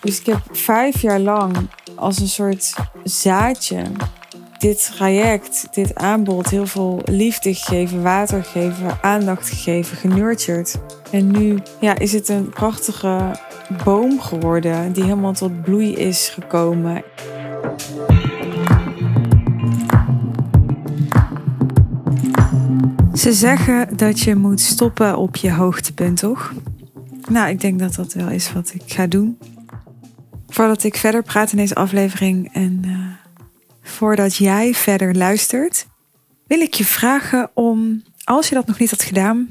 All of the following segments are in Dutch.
Dus ik heb vijf jaar lang als een soort zaadje dit traject, dit aanbod heel veel liefde gegeven, water gegeven, aandacht gegeven, genurtured. En nu ja, is het een prachtige boom geworden die helemaal tot bloei is gekomen. Ze zeggen dat je moet stoppen op je hoogtepunt, toch? Nou, ik denk dat dat wel is wat ik ga doen. Voordat ik verder praat in deze aflevering en uh, voordat jij verder luistert, wil ik je vragen om, als je dat nog niet had gedaan,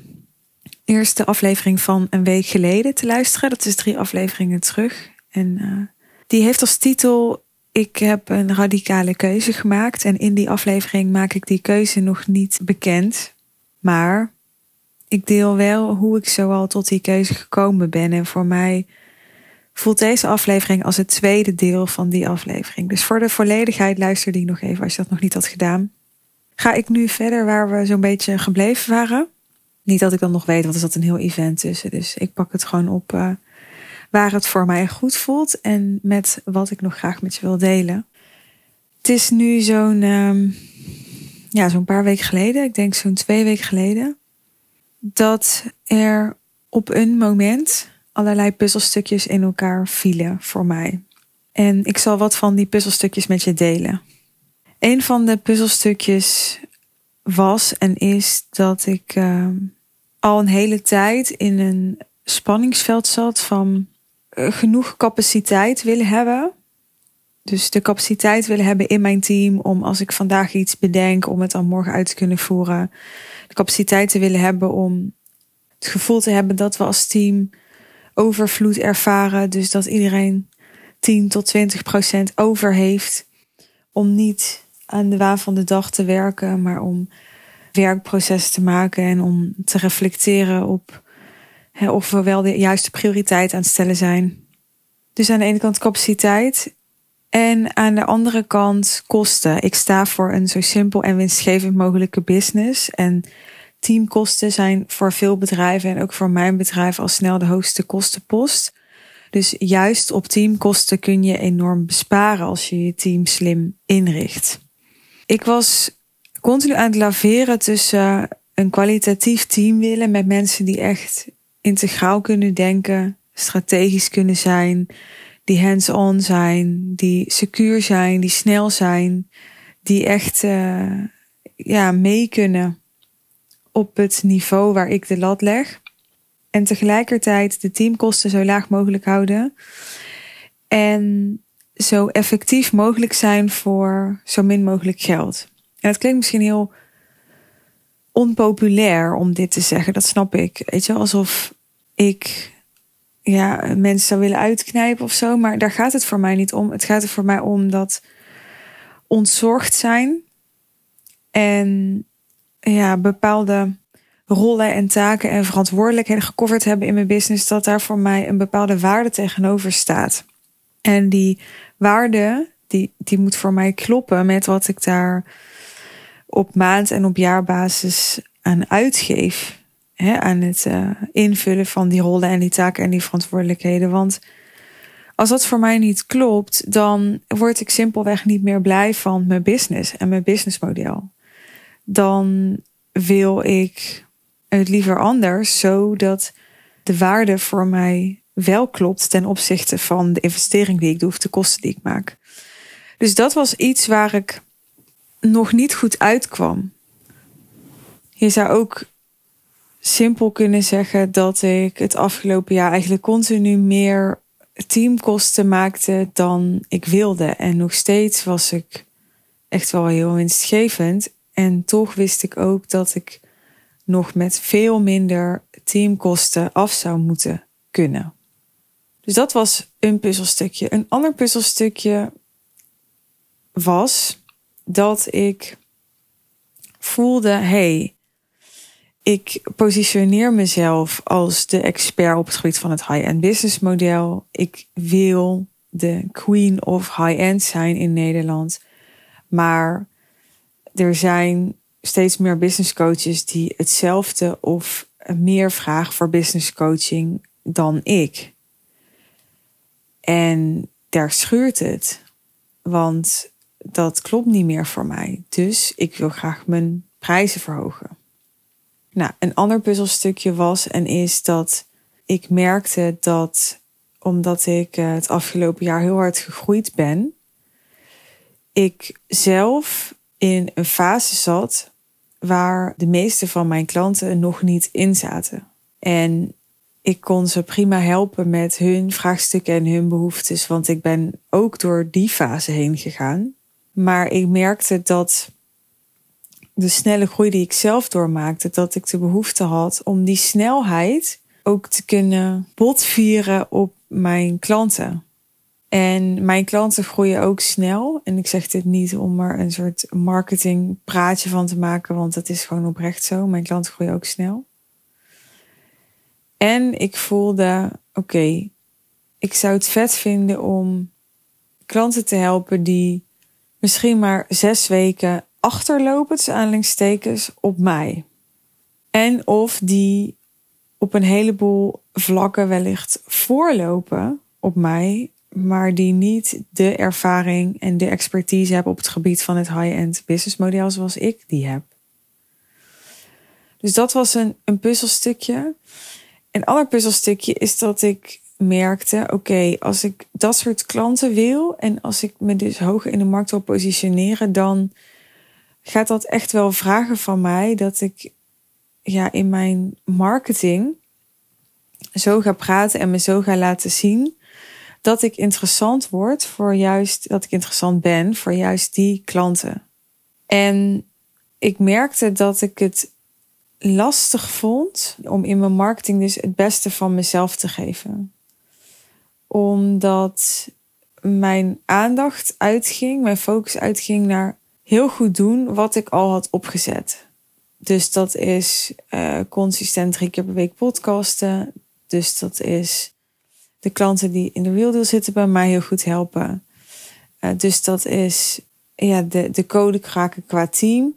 eerst de aflevering van een week geleden te luisteren. Dat is drie afleveringen terug. En uh, die heeft als titel Ik heb een radicale keuze gemaakt. En in die aflevering maak ik die keuze nog niet bekend. Maar ik deel wel hoe ik zoal tot die keuze gekomen ben. En voor mij voelt deze aflevering als het tweede deel van die aflevering. Dus voor de volledigheid luister die nog even als je dat nog niet had gedaan. Ga ik nu verder waar we zo'n beetje gebleven waren. Niet dat ik dan nog weet, want er zat een heel event tussen. Dus ik pak het gewoon op uh, waar het voor mij goed voelt en met wat ik nog graag met je wil delen. Het is nu zo'n um, ja, zo'n paar weken geleden, ik denk zo'n twee weken geleden, dat er op een moment allerlei puzzelstukjes in elkaar vielen voor mij. En ik zal wat van die puzzelstukjes met je delen. Een van de puzzelstukjes was en is dat ik uh, al een hele tijd in een spanningsveld zat van uh, genoeg capaciteit willen hebben. Dus de capaciteit willen hebben in mijn team om als ik vandaag iets bedenk, om het dan morgen uit te kunnen voeren. De capaciteit te willen hebben om het gevoel te hebben dat we als team overvloed ervaren. Dus dat iedereen 10 tot 20 procent over heeft. Om niet aan de waan van de dag te werken, maar om werkprocessen te maken en om te reflecteren op hè, of we wel de juiste prioriteit aan het stellen zijn. Dus aan de ene kant capaciteit en aan de andere kant kosten. Ik sta voor een zo simpel en winstgevend mogelijke business. En teamkosten zijn voor veel bedrijven en ook voor mijn bedrijf al snel de hoogste kostenpost. Dus juist op teamkosten kun je enorm besparen als je je team slim inricht. Ik was continu aan het laveren tussen een kwalitatief team willen met mensen die echt integraal kunnen denken, strategisch kunnen zijn, die hands-on zijn, die secuur zijn, die snel zijn, die echt uh, ja, mee kunnen op het niveau waar ik de lat leg. En tegelijkertijd de teamkosten zo laag mogelijk houden. En zo effectief mogelijk zijn voor zo min mogelijk geld. En het klinkt misschien heel onpopulair om dit te zeggen, dat snap ik. Weet je, alsof ik ja, mensen zou willen uitknijpen of zo. Maar daar gaat het voor mij niet om. Het gaat er voor mij om dat ontzorgd zijn en ja, bepaalde rollen en taken en verantwoordelijkheden gecoverd hebben in mijn business, dat daar voor mij een bepaalde waarde tegenover staat. En die waarde, die, die moet voor mij kloppen met wat ik daar op maand- en op jaarbasis aan uitgeef. Hè, aan het uh, invullen van die rollen en die taken en die verantwoordelijkheden. Want als dat voor mij niet klopt, dan word ik simpelweg niet meer blij van mijn business en mijn businessmodel. Dan wil ik het liever anders, zodat de waarde voor mij wel klopt ten opzichte van de investering die ik doe of de kosten die ik maak. Dus dat was iets waar ik nog niet goed uitkwam. Je zou ook simpel kunnen zeggen dat ik het afgelopen jaar eigenlijk continu meer teamkosten maakte dan ik wilde. En nog steeds was ik echt wel heel winstgevend. En toch wist ik ook dat ik nog met veel minder teamkosten af zou moeten kunnen. Dus dat was een puzzelstukje. Een ander puzzelstukje was dat ik voelde: hey, ik positioneer mezelf als de expert op het gebied van het high-end business model. Ik wil de queen of high-end zijn in Nederland. Maar er zijn steeds meer business coaches die hetzelfde of meer vragen voor business coaching dan ik. En daar schuurt het. Want dat klopt niet meer voor mij. Dus ik wil graag mijn prijzen verhogen. Nou, een ander puzzelstukje was en is dat ik merkte dat omdat ik eh, het afgelopen jaar heel hard gegroeid ben, ik zelf in een fase zat waar de meeste van mijn klanten nog niet in zaten. En ik kon ze prima helpen met hun vraagstukken en hun behoeftes, want ik ben ook door die fase heen gegaan. Maar ik merkte dat de snelle groei die ik zelf doormaakte, dat ik de behoefte had om die snelheid ook te kunnen botvieren op mijn klanten. En mijn klanten groeien ook snel. En ik zeg dit niet om er een soort marketingpraatje van te maken, want het is gewoon oprecht zo. Mijn klanten groeien ook snel. En ik voelde, oké, ik zou het vet vinden om klanten te helpen die misschien maar zes weken achterlopen, tussen aanhalingstekens, op mij. En of die op een heleboel vlakken wellicht voorlopen op mij, maar die niet de ervaring en de expertise hebben op het gebied van het high-end business model zoals ik die heb. Dus dat was een, een puzzelstukje. Een ander puzzelstukje is dat ik merkte: oké, als ik dat soort klanten wil en als ik me dus hoger in de markt wil positioneren, dan gaat dat echt wel vragen van mij dat ik ja, in mijn marketing zo ga praten en me zo ga laten zien dat ik interessant word voor juist dat ik interessant ben voor juist die klanten. En ik merkte dat ik het lastig vond om in mijn marketing dus het beste van mezelf te geven. Omdat mijn aandacht uitging, mijn focus uitging naar heel goed doen wat ik al had opgezet. Dus dat is uh, consistent drie keer per week podcasten. Dus dat is de klanten die in de real deal zitten bij mij heel goed helpen. Uh, dus dat is ja, de, de code kraken qua team.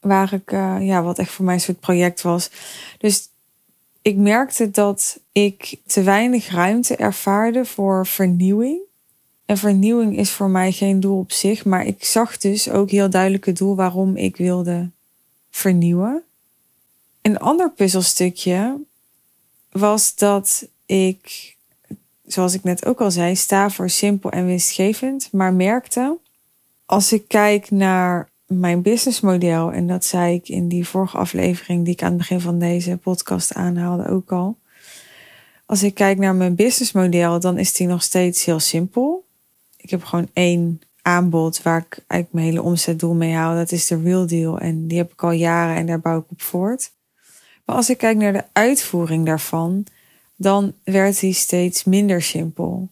Waar ik, uh, ja, wat echt voor mij een soort project was. Dus ik merkte dat ik te weinig ruimte ervaarde voor vernieuwing. En vernieuwing is voor mij geen doel op zich, maar ik zag dus ook heel duidelijk het doel waarom ik wilde vernieuwen. Een ander puzzelstukje was dat ik, zoals ik net ook al zei, sta voor simpel en winstgevend, maar merkte als ik kijk naar mijn businessmodel, en dat zei ik in die vorige aflevering die ik aan het begin van deze podcast aanhaalde ook al. Als ik kijk naar mijn businessmodel, dan is die nog steeds heel simpel. Ik heb gewoon één aanbod waar ik eigenlijk mijn hele omzetdoel mee haal. Dat is de real deal. En die heb ik al jaren en daar bouw ik op voort. Maar als ik kijk naar de uitvoering daarvan, dan werd die steeds minder simpel.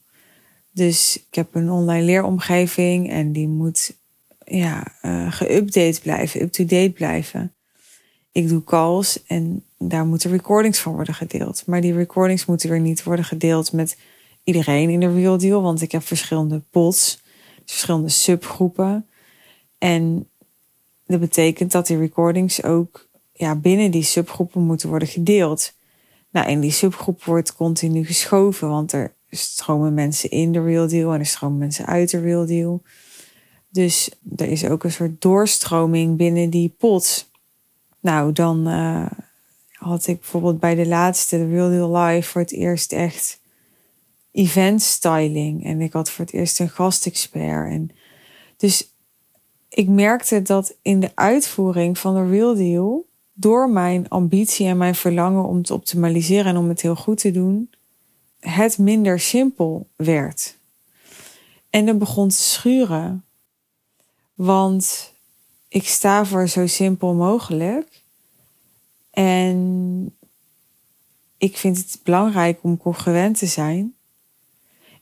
Dus ik heb een online leeromgeving en die moet ja, uh, geüpdate blijven, up-to-date blijven. Ik doe calls en daar moeten recordings van worden gedeeld. Maar die recordings moeten weer niet worden gedeeld met iedereen in de Real Deal, want ik heb verschillende dus verschillende subgroepen. En dat betekent dat die recordings ook ja, binnen die subgroepen moeten worden gedeeld. Nou, in die subgroep wordt continu geschoven, want er stromen mensen in de Real Deal en er stromen mensen uit de Real Deal. Dus er is ook een soort doorstroming binnen die pot. Nou, dan uh, had ik bijvoorbeeld bij de laatste, de Real Deal Live, voor het eerst echt event styling. En ik had voor het eerst een gastexpert. En dus ik merkte dat in de uitvoering van de Real Deal, door mijn ambitie en mijn verlangen om te optimaliseren en om het heel goed te doen, het minder simpel werd. En er begon te schuren. Want ik sta voor zo simpel mogelijk. En ik vind het belangrijk om congruent te zijn.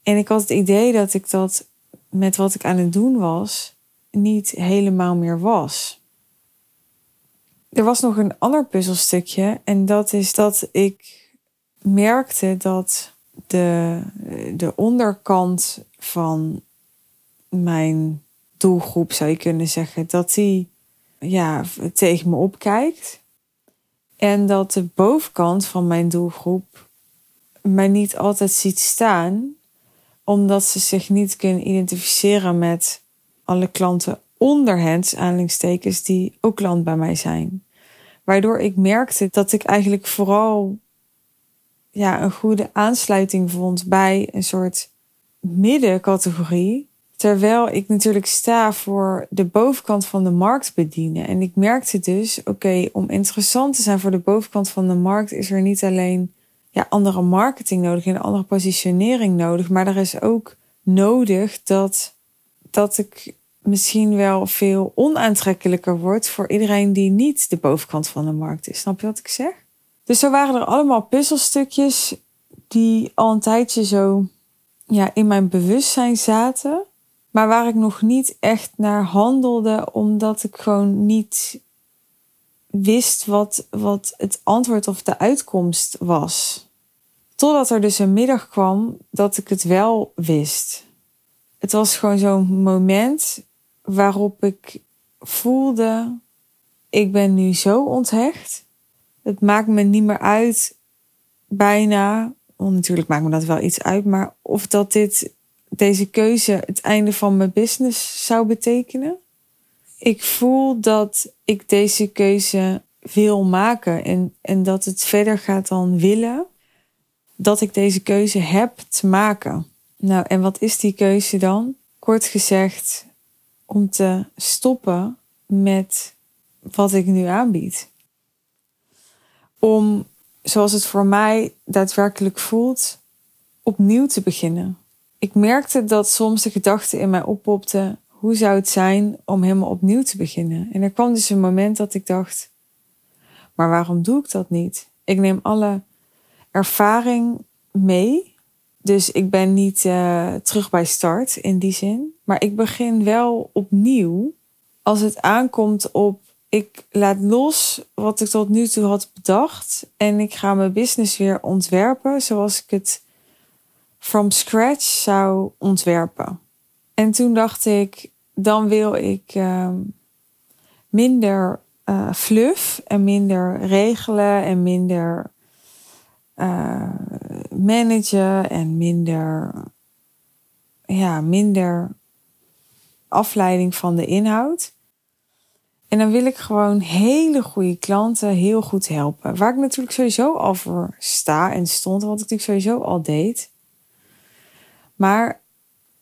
En ik had het idee dat ik dat met wat ik aan het doen was, niet helemaal meer was. Er was nog een ander puzzelstukje en dat is dat ik merkte dat de, de onderkant van mijn doelgroep, zou je kunnen zeggen, dat die ja, tegen me opkijkt. En dat de bovenkant van mijn doelgroep mij niet altijd ziet staan omdat ze zich niet kunnen identificeren met alle klanten onder hen, aanhalingstekens, die ook klant bij mij zijn. Waardoor ik merkte dat ik eigenlijk vooral ja, een goede aansluiting vond bij een soort middencategorie. Terwijl ik natuurlijk sta voor de bovenkant van de markt bedienen. En ik merkte dus, oké, om interessant te zijn voor de bovenkant van de markt is er niet alleen andere marketing nodig en een andere positionering nodig. Maar er is ook nodig dat, dat ik misschien wel veel onaantrekkelijker word voor iedereen die niet de bovenkant van de markt is. Snap je wat ik zeg? Dus zo waren er allemaal puzzelstukjes die al een tijdje zo ja, in mijn bewustzijn zaten. Maar waar ik nog niet echt naar handelde, omdat ik gewoon niet wist wat, wat het antwoord of de uitkomst was. Totdat er dus een middag kwam dat ik het wel wist. Het was gewoon zo'n moment waarop ik voelde: ik ben nu zo onthecht. Het maakt me niet meer uit, bijna. Want natuurlijk maakt me dat wel iets uit, maar of dat dit, deze keuze het einde van mijn business zou betekenen. Ik voel dat ik deze keuze wil maken en, en dat het verder gaat dan willen dat ik deze keuze heb te maken. Nou, en wat is die keuze dan? Kort gezegd, om te stoppen met wat ik nu aanbied. Om, zoals het voor mij daadwerkelijk voelt, opnieuw te beginnen. Ik merkte dat soms de gedachte in mij oppopte: hoe zou het zijn om helemaal opnieuw te beginnen? En er kwam dus een moment dat ik dacht: maar waarom doe ik dat niet? Ik neem alle ervaring mee. Dus ik ben niet uh, terug bij start in die zin. Maar ik begin wel opnieuw als het aankomt op ik laat los wat ik tot nu toe had bedacht. En ik ga mijn business weer ontwerpen zoals ik het from scratch zou ontwerpen. En toen dacht ik, dan wil ik uh, minder uh, fluff en minder regelen en minder uh, managen en minder, ja, minder afleiding van de inhoud. En dan wil ik gewoon hele goede klanten heel goed helpen. Waar ik natuurlijk sowieso al voor sta en stond, wat ik natuurlijk sowieso al deed. Maar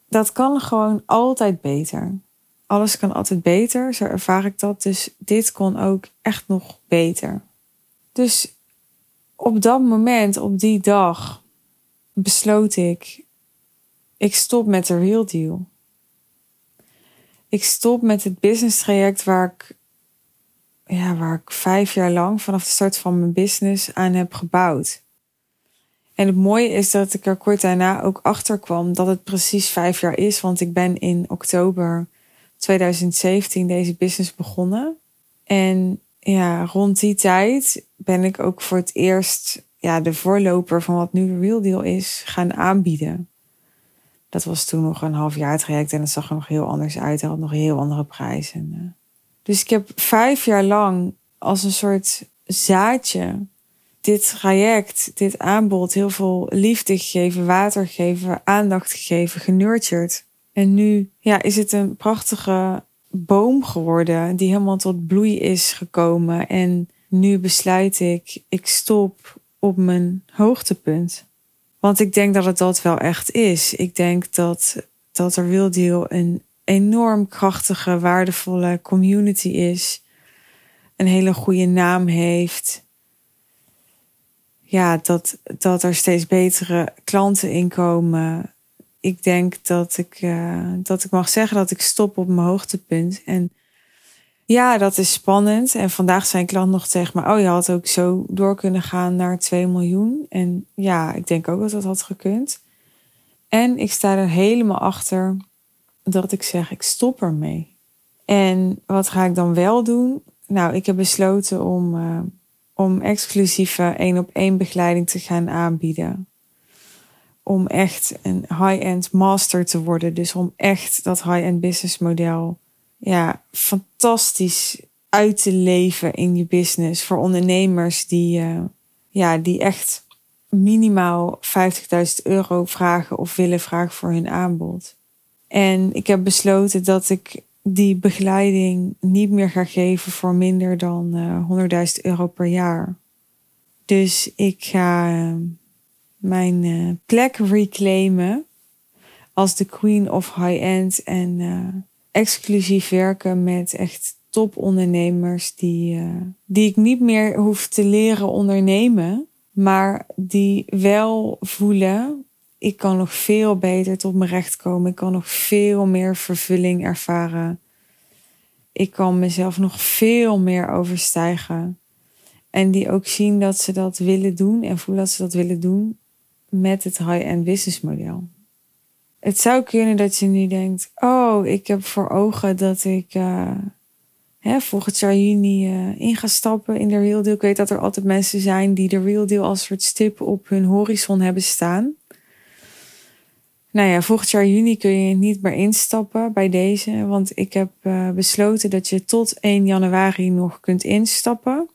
dat kan gewoon altijd beter. Alles kan altijd beter, zo ervaar ik dat. Dus dit kon ook echt nog beter. Dus op dat moment, op die dag, besloot ik: ik stop met de real deal. Ik stop met het business traject waar ik, ja, waar ik vijf jaar lang vanaf de start van mijn business aan heb gebouwd. En het mooie is dat ik er kort daarna ook achter kwam dat het precies vijf jaar is, want ik ben in oktober 2017 deze business begonnen. En ja, rond die tijd ben ik ook voor het eerst ja, de voorloper van wat nu Real Deal is gaan aanbieden. Dat was toen nog een half jaar traject en het zag er nog heel anders uit. Hij had nog heel andere prijzen. Dus ik heb vijf jaar lang als een soort zaadje dit traject, dit aanbod, heel veel liefde gegeven, water gegeven, aandacht gegeven, genurtured. En nu ja, is het een prachtige boom geworden die helemaal tot bloei is gekomen. En nu besluit ik, ik stop op mijn hoogtepunt. Want ik denk dat het dat wel echt is. Ik denk dat, dat er Wildeel een enorm krachtige, waardevolle community is. Een hele goede naam heeft. Ja, dat, dat er steeds betere klanten inkomen ik denk dat ik, uh, dat ik mag zeggen dat ik stop op mijn hoogtepunt. En ja, dat is spannend. En vandaag zijn klant nog tegen me: Oh, je had ook zo door kunnen gaan naar 2 miljoen. En ja, ik denk ook dat dat had gekund. En ik sta er helemaal achter dat ik zeg: Ik stop ermee. En wat ga ik dan wel doen? Nou, ik heb besloten om, uh, om exclusieve één op één begeleiding te gaan aanbieden om echt een high-end master te worden. Dus om echt dat high-end business model ja, fantastisch uit te leven in je business. Voor ondernemers die, uh, ja, die echt minimaal 50.000 euro vragen of willen vragen voor hun aanbod. En ik heb besloten dat ik die begeleiding niet meer ga geven voor minder dan uh, 100.000 euro per jaar. Dus ik ga uh, mijn uh, plek reclaimen als de queen of high-end en exclusief werken met echt topondernemers die, die ik niet meer hoef te leren ondernemen, maar die wel voelen ik kan nog veel beter tot mijn recht komen. Ik kan nog veel meer vervulling ervaren. Ik kan mezelf nog veel meer overstijgen. En die ook zien dat ze dat willen doen en voelen dat ze dat willen doen met het high-end business model. Het zou kunnen dat je nu denkt: Oh, ik heb voor ogen dat ik uh, hè, volgend jaar juni uh, in ga stappen in de Real Deal. Ik weet dat er altijd mensen zijn die de Real Deal als soort stip op hun horizon hebben staan. Nou ja, volgend jaar juni kun je niet meer instappen bij deze. Want ik heb uh, besloten dat je tot 1 januari nog kunt instappen.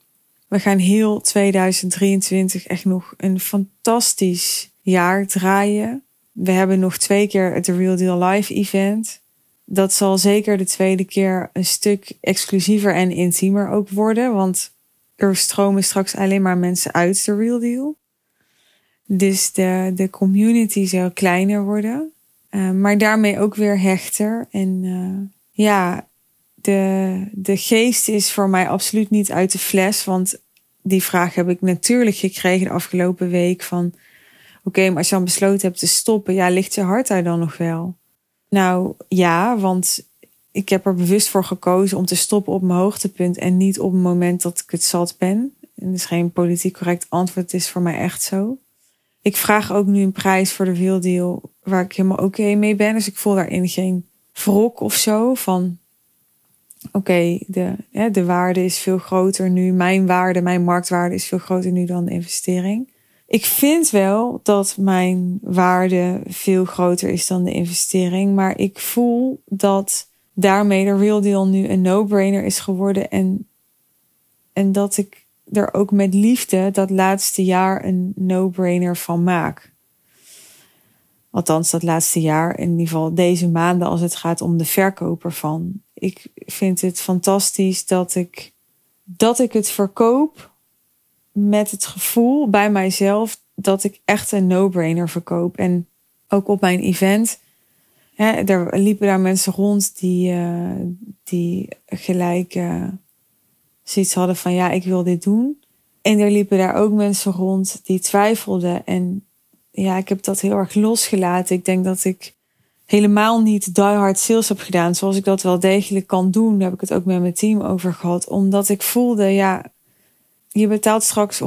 We gaan heel 2023 echt nog een fantastisch jaar draaien. We hebben nog twee keer het The Real Deal Live event. Dat zal zeker de tweede keer een stuk exclusiever en intiemer ook worden. Want er stromen straks alleen maar mensen uit de Real Deal. Dus de, de community zal kleiner worden. Uh, maar daarmee ook weer hechter. En uh, ja, de, de geest is voor mij absoluut niet uit de fles. Want die vraag heb ik natuurlijk gekregen de afgelopen week. Van okay, maar als je dan besloten hebt te stoppen, ja, ligt je hart daar dan nog wel? Nou ja, want ik heb er bewust voor gekozen om te stoppen op mijn hoogtepunt en niet op het moment dat ik het zat ben. En dat is geen politiek correct antwoord, het is voor mij echt zo. Ik vraag ook nu een prijs voor de wieldeal waar ik helemaal oké mee ben. Dus ik voel daarin geen wrok of zo van oké, de, de waarde is veel groter nu. Mijn waarde, mijn marktwaarde is veel groter nu dan de investering. Ik vind wel dat mijn waarde veel groter is dan de investering. Maar ik voel dat daarmee de Real Deal nu een no-brainer is geworden. En, en dat ik er ook met liefde dat laatste jaar een no-brainer van maak. Althans, dat laatste jaar, in ieder geval deze maanden, als het gaat om de verkoper van. Ik vind het fantastisch dat ik, dat ik het verkoop met het gevoel bij mijzelf dat ik echt een no-brainer verkoop. En ook op mijn event, hè, er liepen daar mensen rond die, uh, die gelijk uh, zoiets hadden van ja, ik wil dit doen. En er liepen daar ook mensen rond die twijfelden. En ja, ik heb dat heel erg losgelaten. Ik denk dat ik helemaal niet die hard sales heb gedaan zoals ik dat wel degelijk kan doen. Daar heb ik het ook met mijn team over gehad. Omdat ik voelde, ja, je betaalt straks 100.000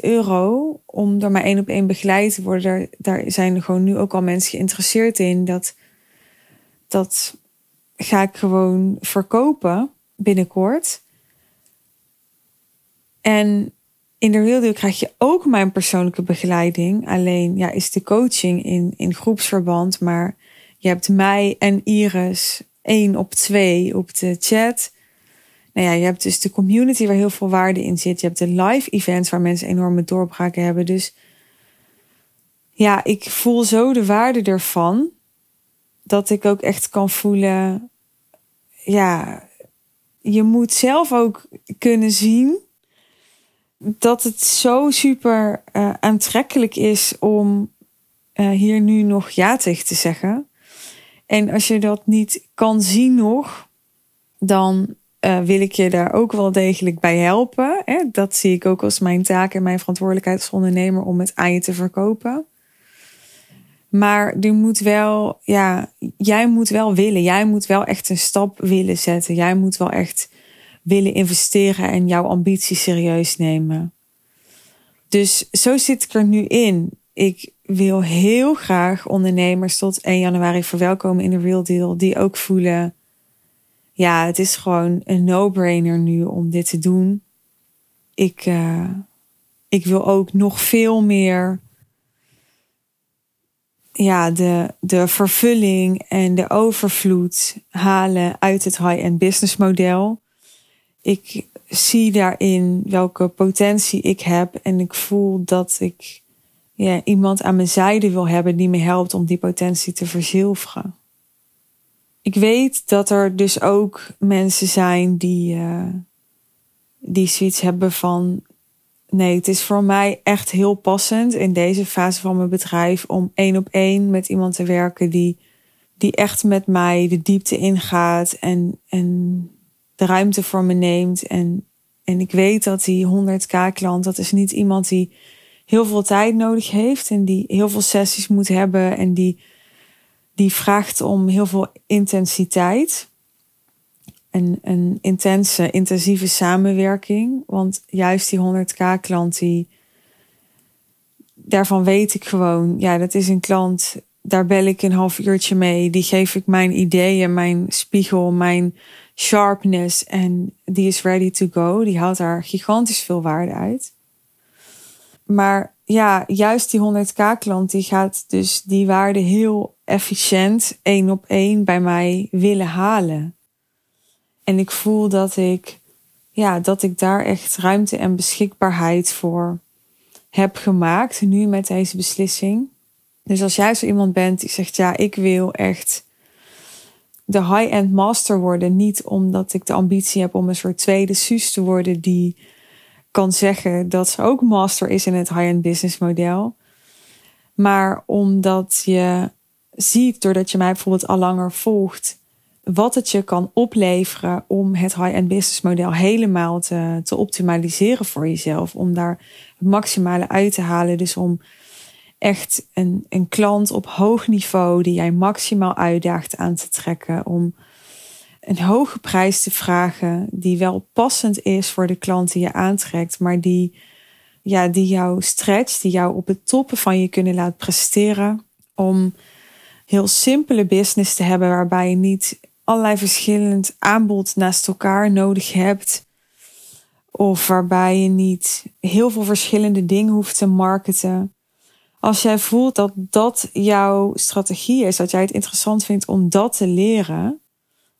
euro om er maar één op één begeleid te worden. Daar, zijn gewoon nu ook al mensen geïnteresseerd in. Dat, dat ga ik gewoon verkopen binnenkort. En in de Real krijg je ook mijn persoonlijke begeleiding. Alleen ja, is de coaching in, in groepsverband. Maar je hebt mij en Iris één op twee op de chat. Nou ja, je hebt dus de community waar heel veel waarde in zit. Je hebt de live events waar mensen enorme doorbraken hebben. Dus ja, ik voel zo de waarde ervan. Dat ik ook echt kan voelen. Ja, je moet zelf ook kunnen zien dat het zo super uh, aantrekkelijk is om uh, hier nu nog ja tegen te zeggen. En als je dat niet kan zien nog, dan uh, wil ik je daar ook wel degelijk bij helpen. Hè? Dat zie ik ook als mijn taak en mijn verantwoordelijkheid als ondernemer om het aan je te verkopen. Maar er moet wel, ja, jij moet wel willen. Jij moet wel echt een stap willen zetten. Jij moet wel echt willen investeren en jouw ambitie serieus nemen. Dus zo zit ik er nu in. Ik wil heel graag ondernemers tot 1 januari verwelkomen in de Real Deal. Die ook voelen, ja, het is gewoon een no-brainer nu om dit te doen. Ik, uh, ik wil ook nog veel meer ja, de, de vervulling en de overvloed halen uit het high-end business model ik zie daarin welke potentie ik heb en ik voel dat ik ja, iemand aan mijn zijde wil hebben die me helpt om die potentie te verzilveren. Ik weet dat er dus ook mensen zijn die, uh, die zoiets hebben van. Nee, het is voor mij echt heel passend in deze fase van mijn bedrijf om één op één met iemand te werken die, die echt met mij de diepte ingaat en, en de ruimte voor me neemt. En, en ik weet dat die 100k klant, dat is niet iemand die heel veel tijd nodig heeft en die heel veel sessies moet hebben en die, die vraagt om heel veel intensiteit. En een intense, intensieve samenwerking. Want juist die 100k klant, die, daarvan weet ik gewoon, ja, dat is een klant, daar bel ik een half uurtje mee. Die geef ik mijn ideeën, mijn spiegel, mijn sharpness en die is ready to go. Die haalt daar gigantisch veel waarde uit. Maar ja, juist die 100k klant die gaat dus die waarde heel efficiënt één op één bij mij willen halen. En ik voel dat ik, ja, dat ik daar echt ruimte en beschikbaarheid voor heb gemaakt nu met deze beslissing. Dus als jij zo iemand bent die zegt, ja, ik wil echt de high-end master worden, niet omdat ik de ambitie heb om een soort tweede Suus te worden die kan zeggen dat ze ook master is in het high-end business model. Maar omdat je ziet, doordat je mij bijvoorbeeld al langer volgt, wat het je kan opleveren om het high-end business model helemaal te, te optimaliseren voor jezelf. Om daar het maximale uit te halen. Dus om echt een, een klant op hoog niveau die jij maximaal uitdaagt aan te trekken. Om een hoge prijs te vragen die wel passend is voor de klant die je aantrekt, maar die, ja, die jou stretcht, die jou op het toppen van je kunnen laten presteren. Om heel simpele business te hebben waarbij je niet allerlei verschillend aanbod naast elkaar nodig hebt. Of waarbij je niet heel veel verschillende dingen hoeft te marketen. Als jij voelt dat dat jouw strategie is, dat jij het interessant vindt om dat te leren,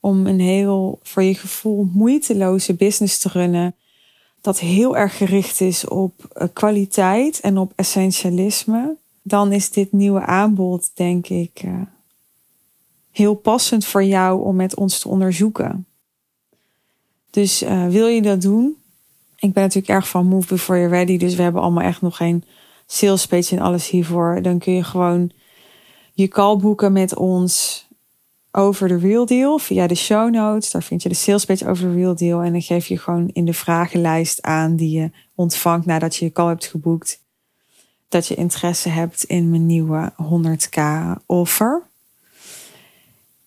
om een heel voor je gevoel moeiteloze business te runnen. Dat heel erg gericht is op eh, kwaliteit en op essentialisme. Dan is dit nieuwe aanbod, denk ik, eh, heel passend voor jou om met ons te onderzoeken. Dus uh, wil je dat doen? Ik ben natuurlijk erg van Move Before You're Ready. Dus we hebben allemaal echt nog geen sales page en alles hiervoor. Dan kun je gewoon je call boeken met ons over de Real Deal via de show notes. Daar vind je de sales page over de Real Deal. En dan geef je gewoon in de vragenlijst aan die je ontvangt nadat je je call hebt geboekt. Dat je interesse hebt in mijn nieuwe 100k offer.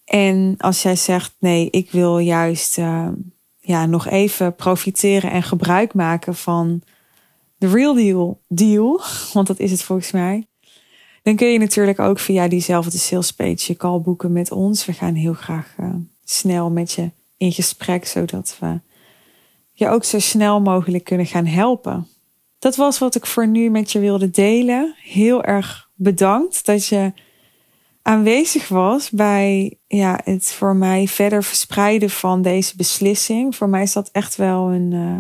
En als jij zegt nee, ik wil juist uh, ja, nog even profiteren en gebruik maken van de Real Deal deal, want dat is het volgens mij. Dan kun je natuurlijk ook via diezelfde sales page je call boeken met ons. We gaan heel graag uh, snel met je in gesprek, zodat we je ook zo snel mogelijk kunnen gaan helpen. Dat was wat ik voor nu met je wilde delen. Heel erg bedankt dat je aanwezig was bij ja, het voor mij verder verspreiden van deze beslissing. Voor mij is dat echt wel een, uh,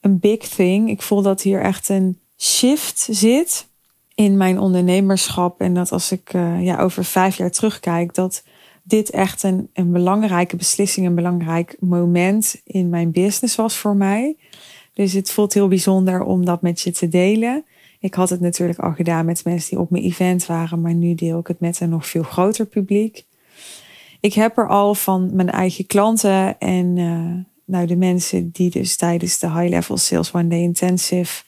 een big thing. Ik voel dat hier echt een shift zit in mijn ondernemerschap. En dat als ik uh, ja, over vijf jaar terugkijk, dat dit echt een, een belangrijke beslissing, een belangrijk moment in mijn business was voor mij. Dus het voelt heel bijzonder om dat met je te delen. Ik had het natuurlijk al gedaan met mensen die op mijn event waren, maar nu deel ik het met een nog veel groter publiek. Ik heb er al van mijn eigen klanten en uh, nou, de mensen die dus tijdens de High Level Sales One Day Intensive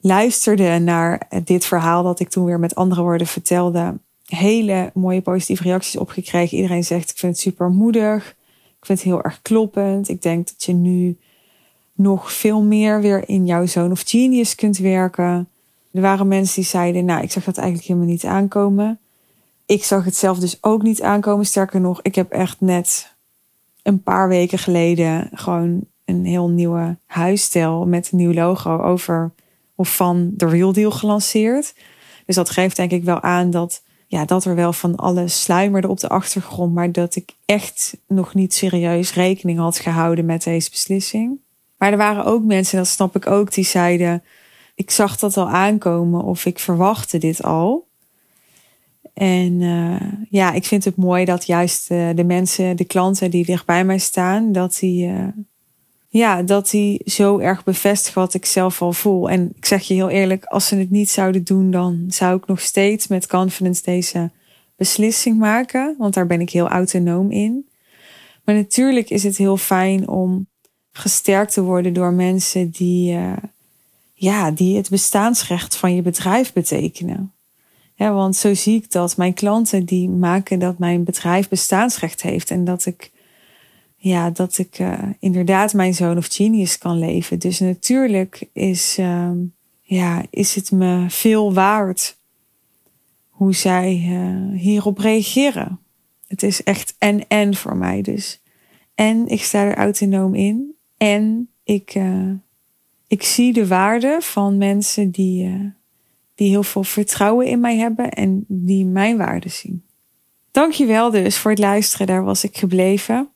luisterde naar dit verhaal dat ik toen weer met andere woorden vertelde, hele mooie positieve reacties opgekregen. Iedereen zegt: Ik vind het super moedig. Ik vind het heel erg kloppend. Ik denk dat je nu nog veel meer weer in jouw zone of genius kunt werken. Er waren mensen die zeiden: Nou, ik zag dat eigenlijk helemaal niet aankomen. Ik zag het zelf dus ook niet aankomen. Sterker nog, ik heb echt net een paar weken geleden gewoon een heel nieuwe huisstijl met een nieuw logo over of van de Real Deal gelanceerd. Dus dat geeft denk ik wel aan dat, ja, dat er wel van alles sluimerde op de achtergrond, maar dat ik echt nog niet serieus rekening had gehouden met deze beslissing. Maar er waren ook mensen, dat snap ik ook, die zeiden ik zag dat al aankomen of ik verwachtte dit al. En uh, ja, ik vind het mooi dat juist uh, de mensen, de klanten die dichtbij mij staan, dat die, uh, ja, dat die zo erg bevestigen wat ik zelf al voel. En ik zeg je heel eerlijk, als ze het niet zouden doen, dan zou ik nog steeds met confidence deze beslissing maken. Want daar ben ik heel autonoom in. Maar natuurlijk is het heel fijn om gesterkt te worden door mensen die, ja, die het bestaansrecht van je bedrijf betekenen. Ja, want zo zie ik dat. Mijn klanten die maken dat mijn bedrijf bestaansrecht heeft. En dat ik, ja, dat ik uh, inderdaad mijn zoon of genius kan leven. Dus natuurlijk is, uh, ja, is het me veel waard hoe zij uh, hierop reageren. Het is echt en-en voor mij. Dus en ik sta er autonoom in. En ik, uh, ik zie de waarde van mensen die die heel veel vertrouwen in mij hebben en die mijn waarde zien. Dankjewel dus voor het luisteren, daar was ik gebleven.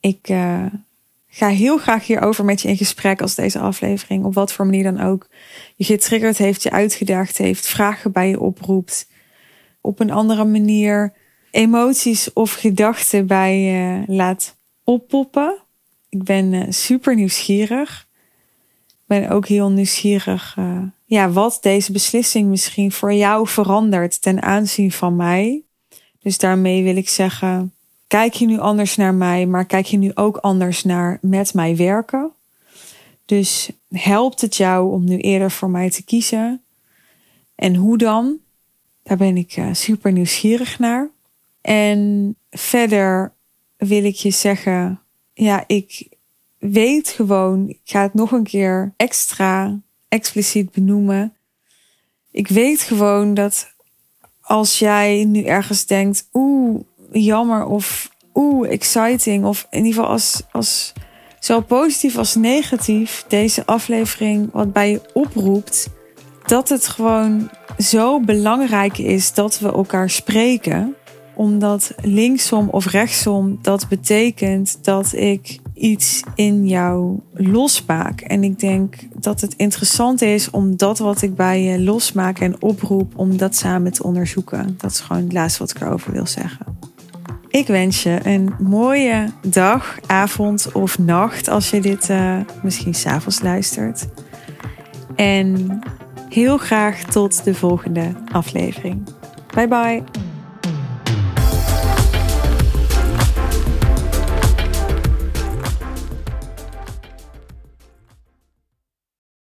Ik uh, ga heel graag hierover met je in gesprek als deze aflevering, op wat voor manier dan ook, je getriggerd heeft, je uitgedaagd heeft, vragen bij je oproept, op een andere manier emoties of gedachten bij je laat oppoppen. Ik ben uh, super nieuwsgierig. Ik ben ook heel nieuwsgierig uh, ja, wat deze beslissing misschien voor jou verandert ten aanzien van mij. Dus daarmee wil ik zeggen, kijk je nu anders naar mij, maar kijk je nu ook anders naar met mij werken. Dus helpt het jou om nu eerder voor mij te kiezen? En hoe dan? Daar ben ik eh, super nieuwsgierig naar. En verder wil ik je zeggen, ja, ik weet gewoon, ik ga het nog een keer extra expliciet benoemen. Ik weet gewoon dat als jij nu ergens denkt, oeh, jammer of oeh, exciting, of in ieder geval als, als zowel positief als negatief deze aflevering wat bij je oproept, dat het gewoon zo belangrijk is dat we elkaar spreken omdat linksom of rechtsom dat betekent dat ik iets in jou losmaak. En ik denk dat het interessant is om dat wat ik bij je losmaak en oproep, om dat samen te onderzoeken. Dat is gewoon het laatste wat ik erover wil zeggen. Ik wens je een mooie dag, avond of nacht als je dit uh, misschien s'avonds luistert. En heel graag tot de volgende aflevering. Bye bye.